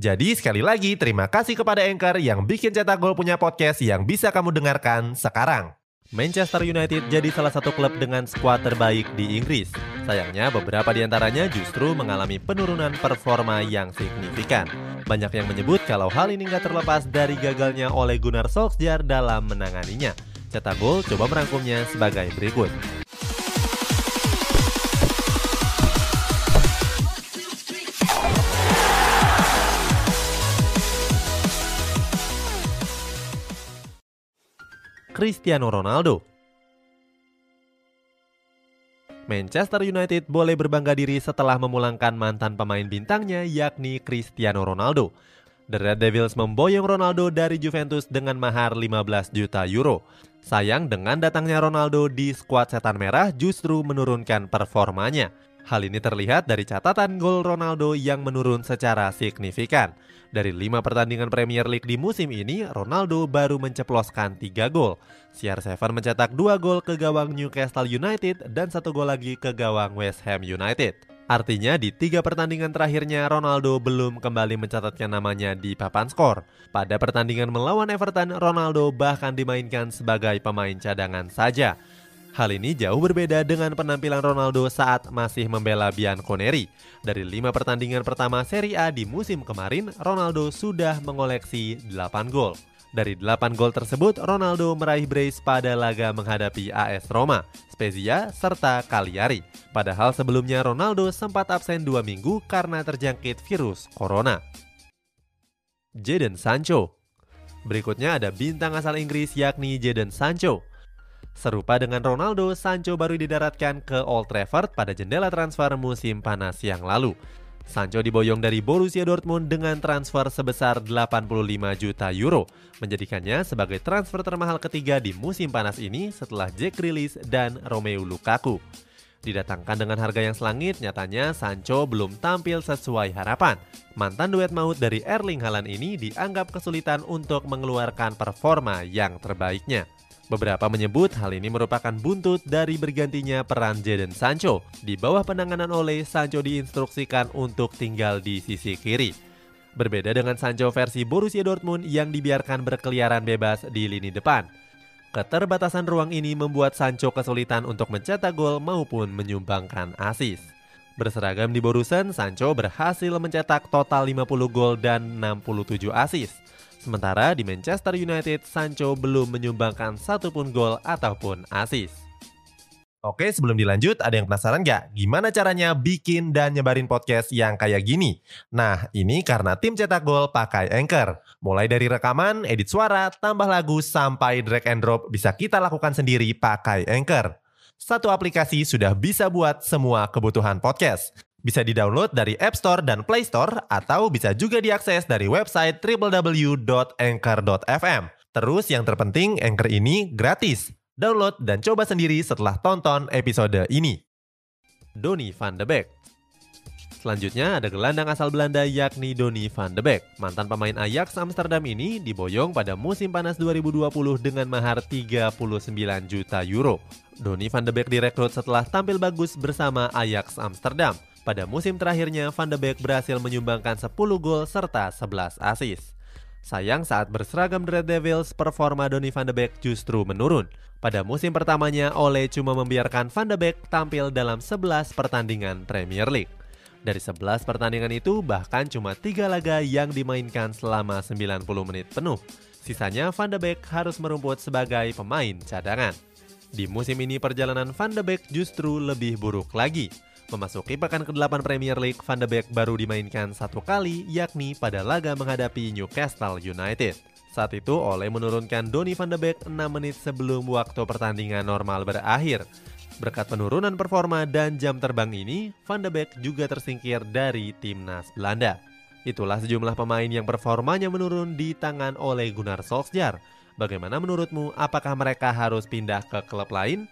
Jadi sekali lagi terima kasih kepada Anchor yang bikin Cetak Gol punya podcast yang bisa kamu dengarkan sekarang. Manchester United jadi salah satu klub dengan skuad terbaik di Inggris. Sayangnya beberapa di antaranya justru mengalami penurunan performa yang signifikan. Banyak yang menyebut kalau hal ini nggak terlepas dari gagalnya oleh Gunnar Solskjaer dalam menanganinya. Cetak Gol coba merangkumnya sebagai berikut. Cristiano Ronaldo. Manchester United boleh berbangga diri setelah memulangkan mantan pemain bintangnya yakni Cristiano Ronaldo. The Red Devils memboyong Ronaldo dari Juventus dengan mahar 15 juta euro. Sayang dengan datangnya Ronaldo di skuad setan merah justru menurunkan performanya. Hal ini terlihat dari catatan gol Ronaldo yang menurun secara signifikan. Dari lima pertandingan Premier League di musim ini, Ronaldo baru menceploskan tiga gol. CR7 mencetak dua gol ke gawang Newcastle United dan satu gol lagi ke gawang West Ham United. Artinya di tiga pertandingan terakhirnya Ronaldo belum kembali mencatatkan namanya di papan skor. Pada pertandingan melawan Everton, Ronaldo bahkan dimainkan sebagai pemain cadangan saja. Hal ini jauh berbeda dengan penampilan Ronaldo saat masih membela Bianconeri. Dari lima pertandingan pertama Serie A di musim kemarin, Ronaldo sudah mengoleksi 8 gol. Dari 8 gol tersebut, Ronaldo meraih brace pada laga menghadapi AS Roma, Spezia, serta Cagliari. Padahal sebelumnya Ronaldo sempat absen dua minggu karena terjangkit virus corona. Jadon Sancho Berikutnya ada bintang asal Inggris yakni Jadon Sancho. Serupa dengan Ronaldo, Sancho baru didaratkan ke Old Trafford pada jendela transfer musim panas yang lalu. Sancho diboyong dari Borussia Dortmund dengan transfer sebesar 85 juta euro, menjadikannya sebagai transfer termahal ketiga di musim panas ini setelah Jack Grealish dan Romelu Lukaku. Didatangkan dengan harga yang selangit, nyatanya Sancho belum tampil sesuai harapan. Mantan duet maut dari Erling Haaland ini dianggap kesulitan untuk mengeluarkan performa yang terbaiknya. Beberapa menyebut hal ini merupakan buntut dari bergantinya peran Jadon Sancho. Di bawah penanganan oleh Sancho diinstruksikan untuk tinggal di sisi kiri. Berbeda dengan Sancho versi Borussia Dortmund yang dibiarkan berkeliaran bebas di lini depan. Keterbatasan ruang ini membuat Sancho kesulitan untuk mencetak gol maupun menyumbangkan asis. Berseragam di Borussen, Sancho berhasil mencetak total 50 gol dan 67 asis. Sementara di Manchester United, Sancho belum menyumbangkan satupun gol ataupun assist. Oke, sebelum dilanjut, ada yang penasaran nggak? Gimana caranya bikin dan nyebarin podcast yang kayak gini? Nah, ini karena tim cetak gol pakai Anchor. Mulai dari rekaman, edit suara, tambah lagu, sampai drag and drop bisa kita lakukan sendiri pakai Anchor. Satu aplikasi sudah bisa buat semua kebutuhan podcast. Bisa di-download dari App Store dan Play Store atau bisa juga diakses dari website www.anchor.fm. Terus yang terpenting Anchor ini gratis. Download dan coba sendiri setelah tonton episode ini. Donny van de Beek Selanjutnya ada gelandang asal Belanda yakni Donny van de Beek. Mantan pemain Ajax Amsterdam ini diboyong pada musim panas 2020 dengan mahar 39 juta euro. Donny van de Beek direkrut setelah tampil bagus bersama Ajax Amsterdam. Pada musim terakhirnya, Van de Beek berhasil menyumbangkan 10 gol serta 11 assist. Sayang saat berseragam Red Devils, performa Donny van de Beek justru menurun. Pada musim pertamanya, Ole cuma membiarkan van de Beek tampil dalam 11 pertandingan Premier League. Dari 11 pertandingan itu, bahkan cuma 3 laga yang dimainkan selama 90 menit penuh. Sisanya Van de Beek harus merumput sebagai pemain cadangan. Di musim ini perjalanan Van de Beek justru lebih buruk lagi. Memasuki pekan ke-8 Premier League, Van de Beek baru dimainkan satu kali, yakni pada laga menghadapi Newcastle United. Saat itu, Ole menurunkan Donny van de Beek 6 menit sebelum waktu pertandingan normal berakhir. Berkat penurunan performa dan jam terbang ini, Van de Beek juga tersingkir dari timnas Belanda. Itulah sejumlah pemain yang performanya menurun di tangan oleh Gunnar Solskjaer. Bagaimana menurutmu? Apakah mereka harus pindah ke klub lain?